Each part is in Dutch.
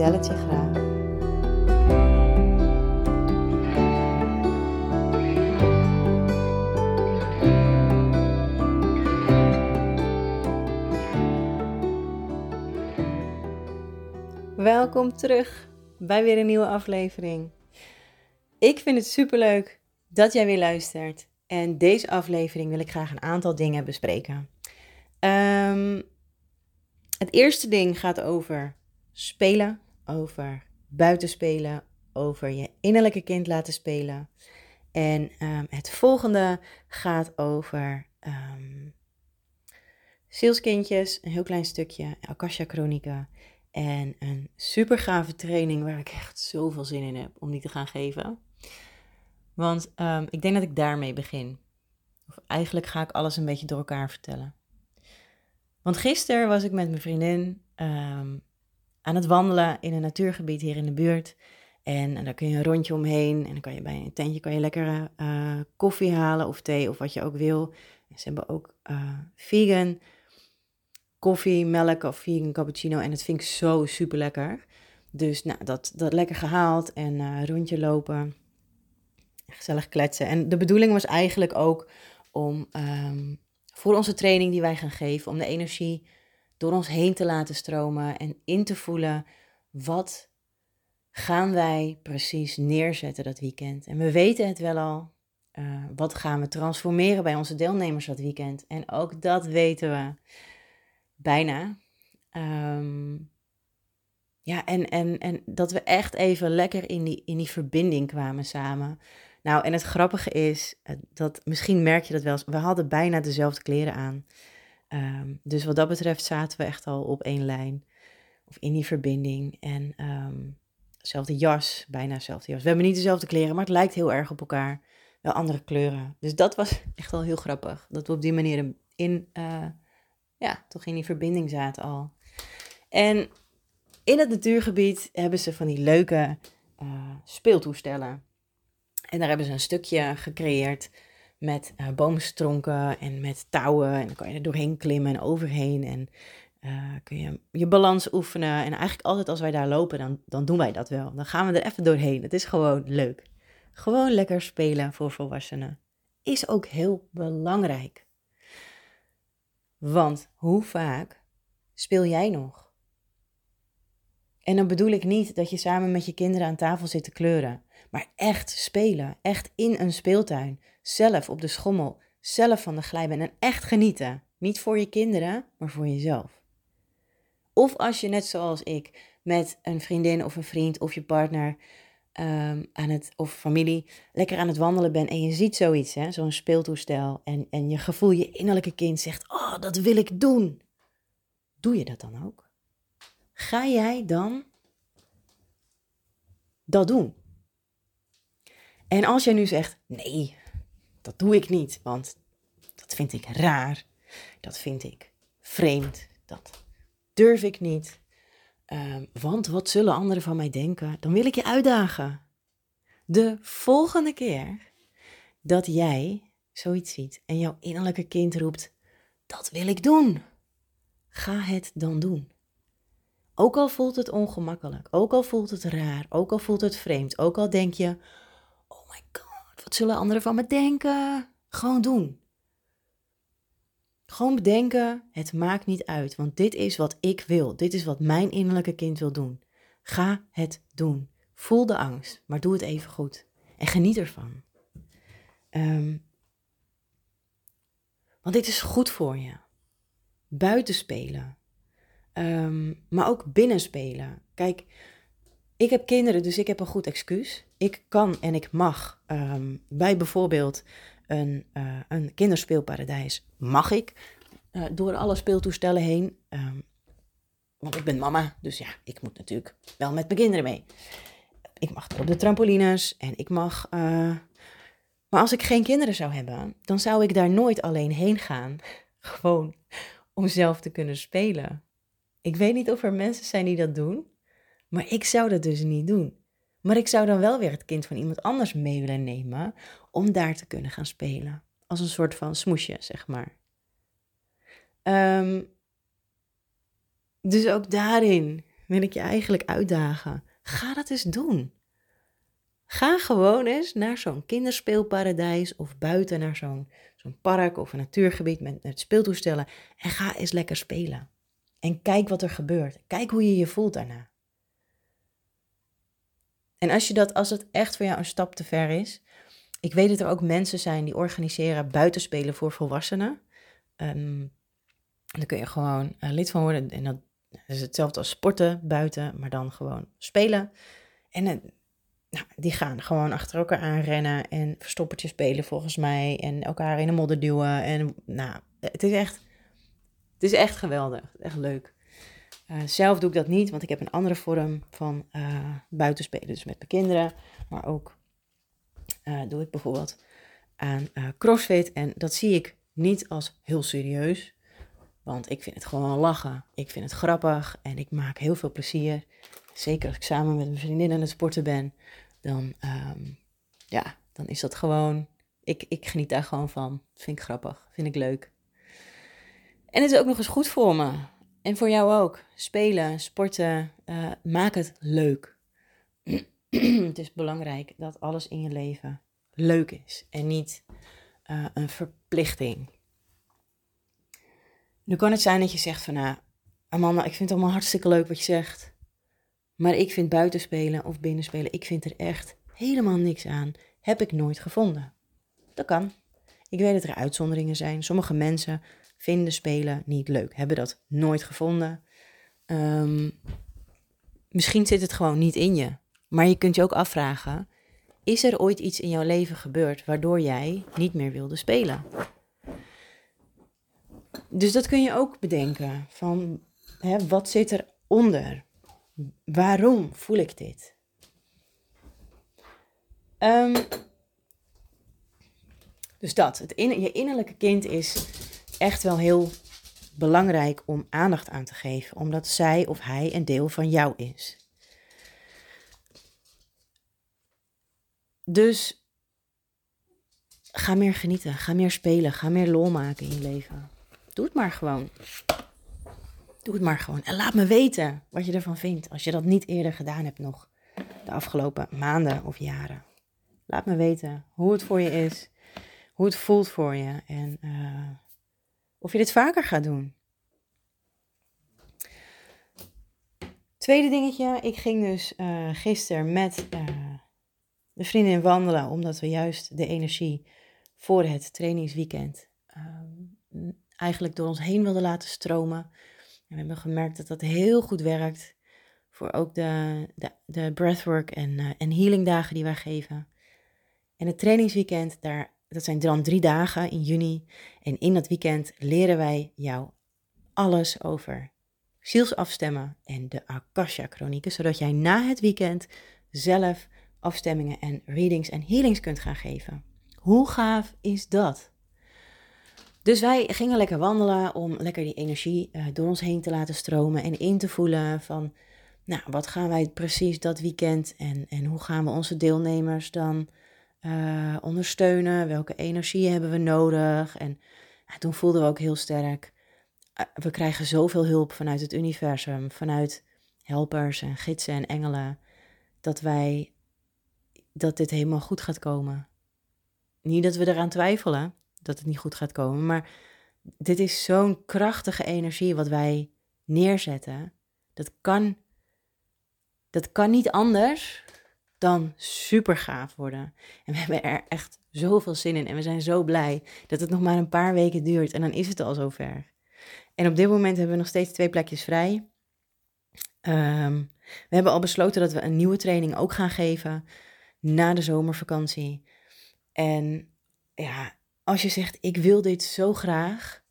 vertel graag. Welkom terug bij weer een nieuwe aflevering. Ik vind het superleuk dat jij weer luistert. En deze aflevering wil ik graag een aantal dingen bespreken. Ehm, het eerste ding gaat over spelen, over buitenspelen, over je innerlijke kind laten spelen. En ehm, het volgende gaat over um, zielskindjes, een heel klein stukje, Akasha Chronieken. En een super gave training waar ik echt zoveel zin in heb om die te gaan geven. Want um, ik denk dat ik daarmee begin. Of eigenlijk ga ik alles een beetje door elkaar vertellen. Want gisteren was ik met mijn vriendin aan het wandelen in een natuurgebied hier in de buurt. En, en daar kun je een rondje omheen. En dan kan je bij een tentje kan je lekkere uh, koffie halen of thee of wat je ook wil. Ze hebben ook uh, vegan koffie, melk of vegan cappuccino. En dat vind ik zo super lekker. Dus nou, dat, dat lekker gehaald en uh, rondje lopen. Gezellig kletsen. En de bedoeling was eigenlijk ook om um, voor onze training die wij gaan geven, om de energie door ons heen te laten stromen en in te voelen wat gaan wij precies neerzetten dat weekend. En we weten het wel al. Uh, wat gaan we transformeren bij onze deelnemers dat weekend? En ook dat weten we bijna. Um, ja, en, en, en dat we echt even lekker in die, in die verbinding kwamen samen. Nou, en het grappige is, eh, dat misschien merk je dat wel eens, we hadden bijna dezelfde kleren aan. Um, dus wat dat betreft zaten we echt al op één lijn. Of in die verbinding. En um, jas, bijna dezelfde jas. We hebben niet dezelfde kleren, maar het lijkt heel erg op elkaar. Wel andere kleuren. Dus dat was echt wel heel grappig. Dat we op die manier in, uh, ja, toch in die verbinding zaten al. En in het natuurgebied hebben ze van die leuke uh, speeltoestellen. En daar hebben ze een stukje gecreëerd met uh, boomstronken en met touwen. En dan kan je er doorheen klimmen en overheen. En uh, kun je je balans oefenen. En eigenlijk altijd als wij daar lopen, dan, dan doen wij dat wel. Dan gaan we er even doorheen. Het is gewoon leuk. Gewoon lekker spelen voor volwassenen. Is ook heel belangrijk. Want hoe vaak speel jij nog? En dan bedoel ik niet dat je samen met je kinderen aan tafel zit te kleuren, maar echt spelen, echt in een speeltuin, zelf op de schommel, zelf van de glijbaan en echt genieten. Niet voor je kinderen, maar voor jezelf. Of als je net zoals ik met een vriendin of een vriend of je partner um, aan het, of familie lekker aan het wandelen bent en je ziet zoiets, zo'n speeltoestel, en, en je gevoel, je innerlijke kind zegt, oh, dat wil ik doen. Doe je dat dan ook? Ga jij dan dat doen? En als jij nu zegt, nee, dat doe ik niet, want dat vind ik raar, dat vind ik vreemd, dat durf ik niet, um, want wat zullen anderen van mij denken? Dan wil ik je uitdagen. De volgende keer dat jij zoiets ziet en jouw innerlijke kind roept, dat wil ik doen, ga het dan doen. Ook al voelt het ongemakkelijk, ook al voelt het raar, ook al voelt het vreemd, ook al denk je, oh my god, wat zullen anderen van me denken? Gewoon doen. Gewoon bedenken, het maakt niet uit, want dit is wat ik wil. Dit is wat mijn innerlijke kind wil doen. Ga het doen. Voel de angst, maar doe het even goed. En geniet ervan. Um, want dit is goed voor je. Buiten spelen. Um, maar ook binnen spelen. Kijk, ik heb kinderen, dus ik heb een goed excuus. Ik kan en ik mag um, bij bijvoorbeeld een, uh, een kinderspeelparadijs, mag ik uh, door alle speeltoestellen heen. Um, Want ik ben mama, dus ja, ik moet natuurlijk wel met mijn kinderen mee. Ik mag op de trampolines en ik mag. Uh... Maar als ik geen kinderen zou hebben, dan zou ik daar nooit alleen heen gaan. Gewoon om zelf te kunnen spelen. Ik weet niet of er mensen zijn die dat doen, maar ik zou dat dus niet doen. Maar ik zou dan wel weer het kind van iemand anders mee willen nemen om daar te kunnen gaan spelen. Als een soort van smoesje, zeg maar. Um, dus ook daarin wil ik je eigenlijk uitdagen. Ga dat eens doen. Ga gewoon eens naar zo'n kinderspeelparadijs of buiten naar zo'n zo'n park of een natuurgebied met, met speeltoestellen en ga eens lekker spelen. En kijk wat er gebeurt. Kijk hoe je je voelt daarna. En als je dat, als het echt voor jou een stap te ver is, ik weet dat er ook mensen zijn die organiseren buitenspelen voor volwassenen. Um, daar kun je gewoon uh, lid van worden. En dat is hetzelfde als sporten buiten, maar dan gewoon spelen. En uh, nou, die gaan gewoon achter elkaar aanrennen en verstoppertje spelen volgens mij. En elkaar in de modder duwen. En nou, het is echt, het is echt geweldig. Echt leuk. Uh, zelf doe ik dat niet, want ik heb een andere vorm van uh, buitenspelen. Dus met mijn kinderen. Maar ook uh, doe ik bijvoorbeeld aan crossfit. En dat zie ik niet als heel serieus. Want ik vind het gewoon lachen. Ik vind het grappig en ik maak heel veel plezier. Zeker als ik samen met mijn vriendin aan het sporten ben. Dan, um, ja, dan is dat gewoon. Ik, ik geniet daar gewoon van. vind ik grappig. Vind ik leuk. En het is ook nog eens goed voor me. En voor jou ook. Spelen, sporten. Uh, maak het leuk. het is belangrijk dat alles in je leven leuk is. En niet uh, een verplichting. Nu kan het zijn dat je zegt van, nou, Amanda, ik vind het allemaal hartstikke leuk wat je zegt. Maar ik vind buitenspelen of binnenspelen, ik vind er echt helemaal niks aan. Heb ik nooit gevonden. Dat kan. Ik weet dat er uitzonderingen zijn. Sommige mensen vinden spelen niet leuk, hebben dat nooit gevonden. Um, misschien zit het gewoon niet in je. Maar je kunt je ook afvragen: is er ooit iets in jouw leven gebeurd waardoor jij niet meer wilde spelen? Dus dat kun je ook bedenken. Van hè, wat zit eronder? Waarom voel ik dit? Um, dus dat, het in, je innerlijke kind is echt wel heel belangrijk om aandacht aan te geven, omdat zij of hij een deel van jou is. Dus ga meer genieten, ga meer spelen, ga meer lol maken in je leven. Doe het maar gewoon. Doe het maar gewoon. En laat me weten wat je ervan vindt. Als je dat niet eerder gedaan hebt nog. De afgelopen maanden of jaren. Laat me weten hoe het voor je is. Hoe het voelt voor je. En uh, of je dit vaker gaat doen. Tweede dingetje. Ik ging dus uh, gisteren met uh, de vriendin wandelen. Omdat we juist de energie voor het trainingsweekend eigenlijk door ons heen wilden laten stromen. En we hebben gemerkt dat dat heel goed werkt voor ook de, de, de breathwork en, uh, en healing dagen die wij geven. En het trainingsweekend, daar, dat zijn dan drie dagen in juni. En in dat weekend leren wij jou alles over zielsafstemmen en de Akasha-chronieken, zodat jij na het weekend zelf afstemmingen en readings en healings kunt gaan geven. Hoe gaaf is dat? Dus wij gingen lekker wandelen om lekker die energie uh, door ons heen te laten stromen en in te voelen van, nou, wat gaan wij precies dat weekend en, en hoe gaan we onze deelnemers dan uh, ondersteunen? Welke energie hebben we nodig? En toen voelden we ook heel sterk, uh, we krijgen zoveel hulp vanuit het universum, vanuit helpers en gidsen en engelen, dat wij, dat dit helemaal goed gaat komen. Niet dat we eraan twijfelen, dat het niet goed gaat komen. Maar dit is zo'n krachtige energie wat wij neerzetten. Dat kan, dat kan niet anders dan super gaaf worden. En we hebben er echt zoveel zin in. En we zijn zo blij dat het nog maar een paar weken duurt. En dan is het al zover. En op dit moment hebben we nog steeds twee plekjes vrij. Um, we hebben al besloten dat we een nieuwe training ook gaan geven na de zomervakantie. En ja, als je zegt, ik wil dit zo graag,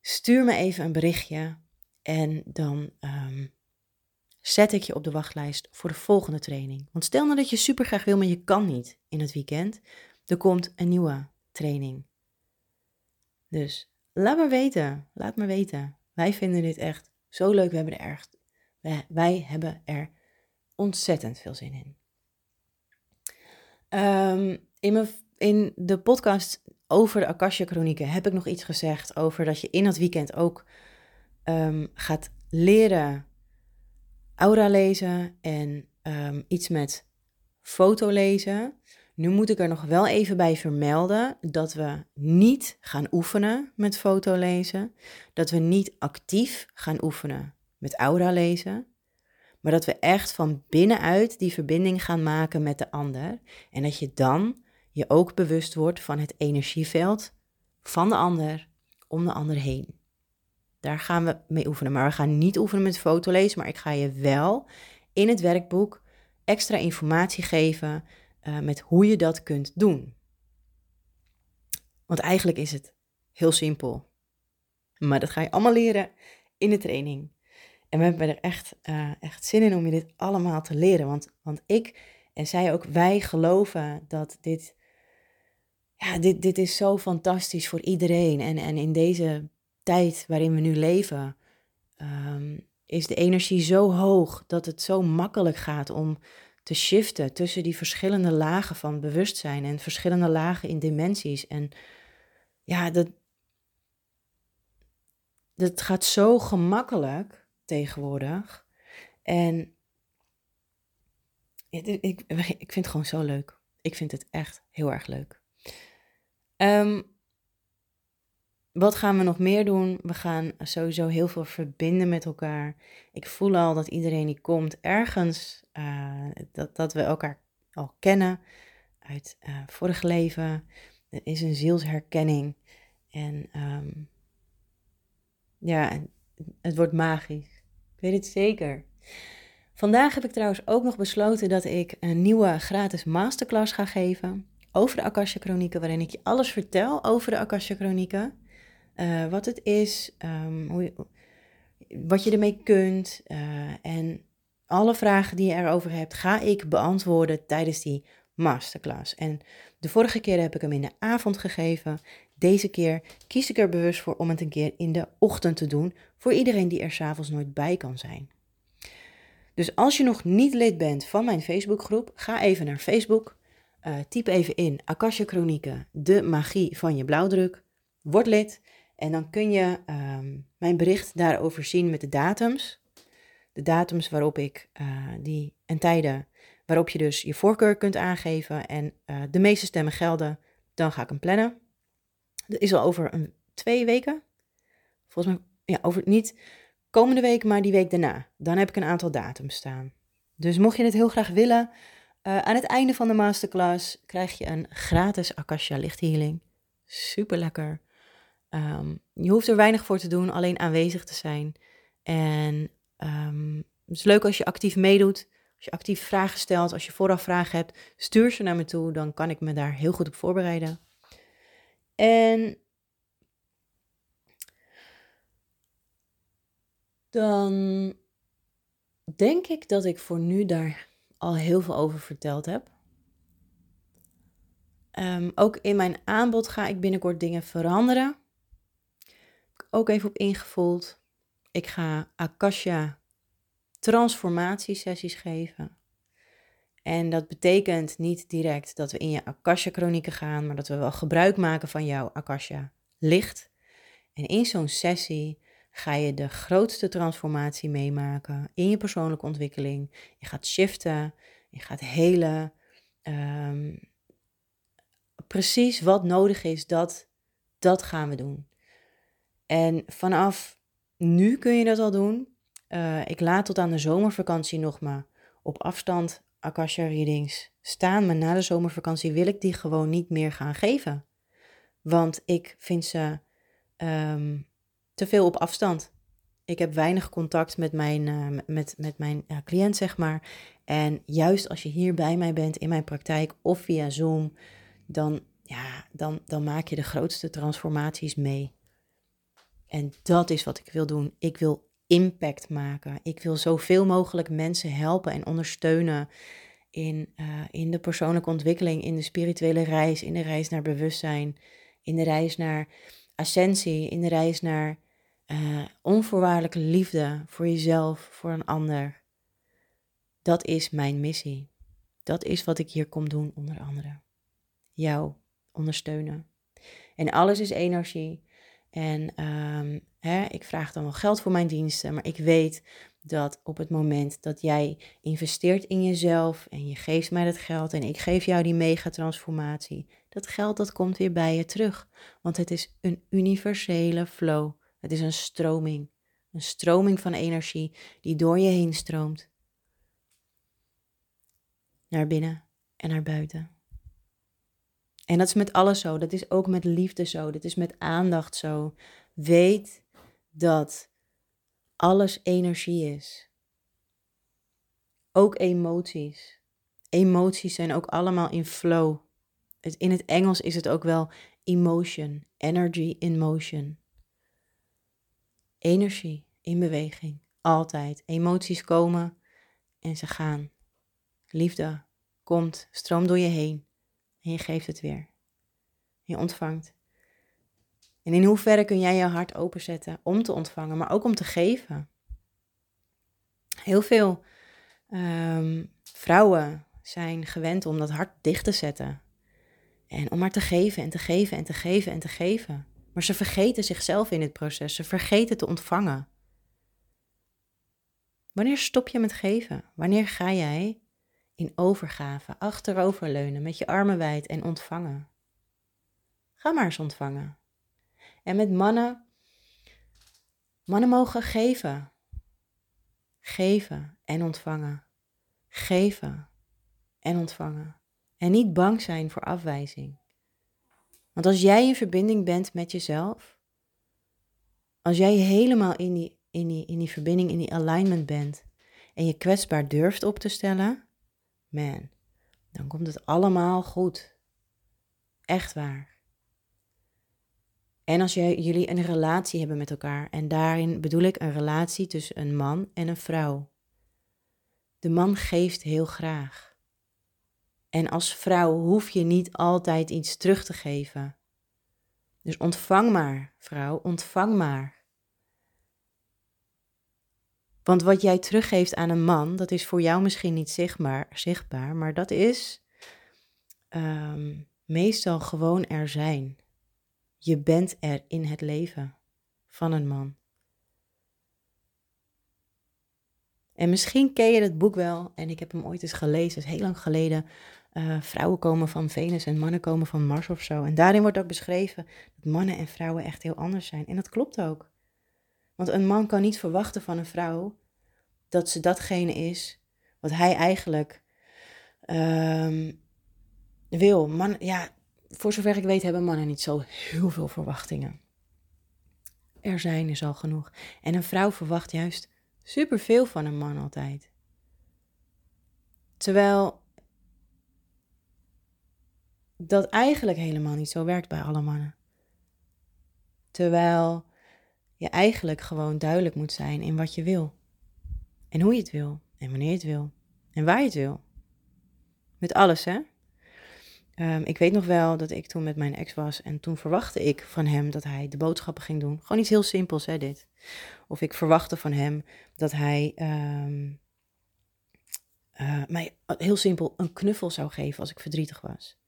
stuur me even een berichtje. En dan ehm, zet ik je op de wachtlijst voor de volgende training. Want stel nou dat je super graag wil, maar je kan niet in het weekend. Er komt een nieuwe training. Dus laat me weten. Laat me weten. Wij vinden dit echt zo leuk. We hebben er echt, wij, hebben er ontzettend veel zin in. Ehm, in, de podcast over de Akasha Chronieken heb ik nog iets gezegd over dat je in het weekend ook um, gaat leren aura lezen en um, iets met foto lezen. Nu moet ik er nog wel even bij vermelden dat we niet gaan oefenen met foto lezen, dat we niet actief gaan oefenen met aura lezen, maar dat we echt van binnenuit die verbinding gaan maken met de ander en dat je dan je ook bewust wordt van het energieveld van de ander om de ander heen. Daar gaan we mee oefenen. Maar we gaan niet oefenen met fotolezen, maar ik ga je wel in het werkboek extra informatie geven uh, met hoe je dat kunt doen. Want eigenlijk is het heel simpel. Maar dat ga je allemaal leren in de training. En we hebben er echt, uh, echt zin in om je dit allemaal te leren. Want, want ik en zij ook, wij geloven dat dit, ja, dit, dit is zo fantastisch voor iedereen. En, en in deze tijd waarin we nu leven, um, is de energie zo hoog dat het zo makkelijk gaat om te shiften tussen die verschillende lagen van bewustzijn en verschillende lagen in dimensies. En ja, dat, dat gaat zo gemakkelijk tegenwoordig. En ik, ik, ik vind het gewoon zo leuk. Ik vind het echt heel erg leuk. Um, wat gaan we nog meer doen? We gaan sowieso heel veel verbinden met elkaar. Ik voel al dat iedereen die komt ergens, uh, dat, dat we elkaar al kennen uit uh, vorig leven. Er is een zielsherkenning. En um, ja, het wordt magisch. Ik weet het zeker. Vandaag heb ik trouwens ook nog besloten dat ik een nieuwe gratis masterclass ga geven over de Akasha Chronieken, waarin ik je alles vertel over de Akasha Chronieken. Uh, wat het is, um, hoe wat je ermee kunt. Uh, en alle vragen die je erover hebt, ga ik beantwoorden tijdens die masterclass. En de vorige keer heb ik hem in de avond gegeven. Deze keer kies ik er bewust voor om het een keer in de ochtend te doen. Voor iedereen die er s'avonds nooit bij kan zijn. Dus als je nog niet lid bent van mijn Facebookgroep, ga even naar Facebook. Uh, typ even in Akasha Chronieken, de magie van je blauwdruk. Word lid. En dan kun je um, mijn bericht daarover zien met de datums. De datums waarop ik uh, die en tijden waarop je dus je voorkeur kunt aangeven en uh, de meeste stemmen gelden, dan ga ik hem plannen. Dat is al over een, twee weken. Volgens mij, ja, over niet komende week, maar die week daarna. Dan heb ik een aantal datums staan. Dus mocht je het heel graag willen, uh, aan het einde van de masterclass krijg je een gratis Akasha lichthealing. Super lekker. Um, je hoeft er weinig voor te doen, alleen aanwezig te zijn. En um, het is leuk als je actief meedoet, als je actief vragen stelt, als je vooraf vragen hebt, stuur ze naar me toe, dan kan ik me daar heel goed op voorbereiden. En dan denk ik dat ik voor nu daar al heel veel over verteld heb. Um, ook in mijn aanbod ga ik binnenkort dingen veranderen ook even op ingevoeld. Ik ga Akasha transformatiesessies geven. En dat betekent niet direct dat we in je Akasha chronieken gaan, maar dat we wel gebruik maken van jouw Akasha licht. En in zo'n sessie ga je de grootste transformatie meemaken in je persoonlijke ontwikkeling. Je gaat shiften, je gaat helen. Um, precies wat nodig is, dat, dat gaan we doen. En vanaf nu kun je dat al doen. Uh, ik laat tot aan de zomervakantie nog maar op afstand Akasha readings staan. Maar na de zomervakantie wil ik die gewoon niet meer gaan geven. Want ik vind ze um, te veel op afstand. Ik heb weinig contact met mijn, uh, met, met mijn uh, cliënt, zeg maar. En juist als je hier bij mij bent in mijn praktijk of via Zoom, dan, ja, dan, dan maak je de grootste transformaties mee. En dat is wat ik wil doen. Ik wil impact maken. Ik wil zoveel mogelijk mensen helpen en ondersteunen in, uh, in de persoonlijke ontwikkeling, in de spirituele reis, in de reis naar bewustzijn, in de reis naar ascensie, in de reis naar uh, onvoorwaardelijke liefde voor jezelf, voor een ander. Dat is mijn missie. Dat is wat ik hier kom doen, onder andere. Jou ondersteunen. En alles is energie. En um, hè, ik vraag dan wel geld voor mijn diensten, maar ik weet dat op het moment dat jij investeert in jezelf en je geeft mij dat geld en ik geef jou die megatransformatie, dat geld dat komt weer bij je terug. Want het is een universele flow. Het is een stroming. Een stroming van energie die door je heen stroomt. Naar binnen en naar buiten. En dat is met alles zo. Dat is ook met liefde zo. Dat is met aandacht zo. Weet dat alles energie is. Ook emoties. Emoties zijn ook allemaal in flow. In het Engels is het ook wel emotion, energy in motion. Energie in beweging, altijd. Emoties komen en ze gaan. Liefde komt, stroomt door je heen en je geeft het weer. Je ontvangt. En in hoeverre kun jij je hart openzetten om te ontvangen, maar ook om te geven? Heel veel ehm, vrouwen zijn gewend om dat hart dicht te zetten. En om maar te geven en te geven en te geven en te geven. Maar ze vergeten zichzelf in het proces. Ze vergeten te ontvangen. Wanneer stop je met geven? Wanneer ga jij in overgave, achteroverleunen, met je armen wijd en ontvangen? Ga maar eens ontvangen. En met mannen, mannen mogen geven. Geven en ontvangen. Geven en ontvangen. En niet bang zijn voor afwijzing. Want als jij in verbinding bent met jezelf, als jij helemaal in die, in die, in die verbinding, in die alignment bent en je kwetsbaar durft op te stellen, man, dan komt het allemaal goed. Echt waar. En als jij, jullie een relatie hebben met elkaar, en daarin bedoel ik een relatie tussen een man en een vrouw. De man geeft heel graag. En als vrouw hoef je niet altijd iets terug te geven. Dus ontvang maar, vrouw, ontvang maar. Want wat jij teruggeeft aan een man, dat is voor jou misschien niet zichtbaar, zichtbaar maar dat is um, meestal gewoon er zijn. Je bent er in het leven van een man. En misschien ken je het boek wel, en ik heb hem ooit eens gelezen, is heel lang geleden. Uh, vrouwen komen van Venus en mannen komen van Mars of zo. En daarin wordt ook beschreven dat mannen en vrouwen echt heel anders zijn. En dat klopt ook. Want een man kan niet verwachten van een vrouw dat ze datgene is wat hij eigenlijk um, wil. Man, ja, voor zover ik weet hebben mannen niet zo heel veel verwachtingen. Er zijn is al genoeg. En een vrouw verwacht juist superveel van een man altijd. Terwijl dat eigenlijk helemaal niet zo werkt bij alle mannen. Terwijl je eigenlijk gewoon duidelijk moet zijn in wat je wil. En hoe je het wil. En wanneer je het wil. En waar je het wil. Met alles, hè? Um, ik weet nog wel dat ik toen met mijn ex was en toen verwachtte ik van hem dat hij de boodschappen ging doen. Gewoon iets heel simpels, hè, dit. Of ik verwachtte van hem dat hij um, uh, mij heel simpel een knuffel zou geven als ik verdrietig was.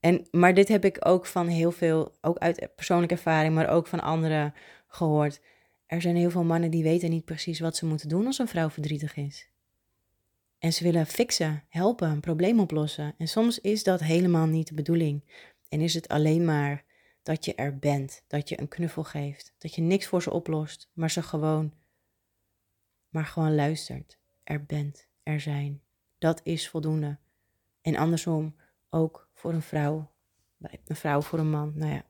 En, maar dit heb ik ook van heel veel, ook uit persoonlijke ervaring, maar ook van anderen gehoord. Er zijn heel veel mannen die weten niet precies wat ze moeten doen als een vrouw verdrietig is. En ze willen fixen, helpen, een probleem oplossen. En soms is dat helemaal niet de bedoeling. En is het alleen maar dat je er bent, dat je een knuffel geeft, dat je niks voor ze oplost, maar ze gewoon, maar gewoon luistert, er bent, er zijn. Dat is voldoende. En andersom ook voor een vrouw, een vrouw voor een man. Nou ja,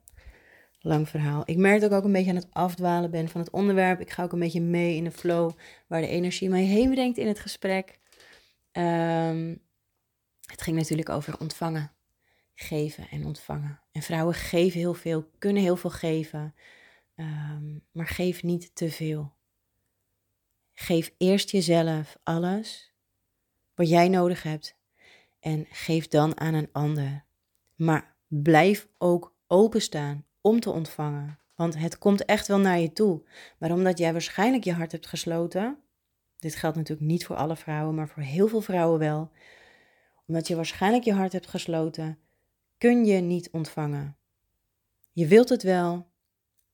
lang verhaal. Ik merk dat ik ook een beetje aan het afdwalen ben van het onderwerp. Ik ga ook een beetje mee in de flow waar de energie mij heen brengt in het gesprek. Um, het ging natuurlijk over ontvangen, geven en ontvangen. En vrouwen geven heel veel, kunnen heel veel geven, um, maar geef niet te veel. Geef eerst jezelf alles wat jij nodig hebt en geef dan aan een ander. Maar blijf ook openstaan om te ontvangen. Want het komt echt wel naar je toe. Maar omdat jij waarschijnlijk je hart hebt gesloten, dit geldt natuurlijk niet voor alle vrouwen, maar voor heel veel vrouwen wel. Omdat je waarschijnlijk je hart hebt gesloten, kun je niet ontvangen. Je wilt het wel.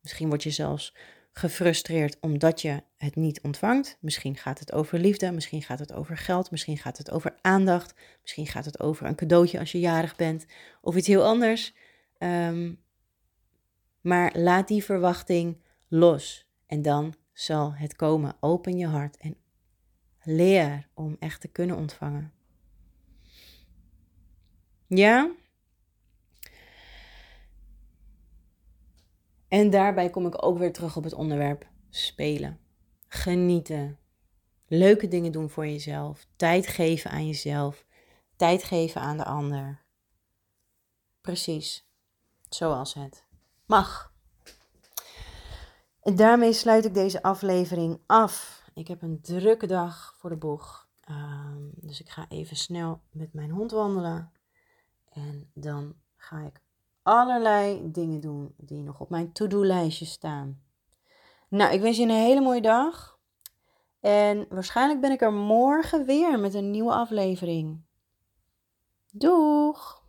Misschien word je zelfs gefrustreerd omdat je het niet ontvangt. Misschien gaat het over liefde, misschien gaat het over geld, misschien gaat het over aandacht, misschien gaat het over een cadeautje als je jarig bent of iets heel anders. Ehm, maar laat die verwachting los en dan zal het komen. Open je hart en leer om echt te kunnen ontvangen. Ja? En daarbij kom ik ook weer terug op het onderwerp spelen. Genieten. Leuke dingen doen voor jezelf. Tijd geven aan jezelf. Tijd geven aan de ander. Precies. Zoals het mag. En daarmee sluit ik deze aflevering af. Ik heb een drukke dag voor de boeg. Ehm, dus ik ga even snel met mijn hond wandelen. En dan ga ik allerlei dingen doen die nog op mijn to-do-lijstje staan. Nou, ik wens je een hele mooie dag. En waarschijnlijk ben ik er morgen weer met een nieuwe aflevering. Doeg!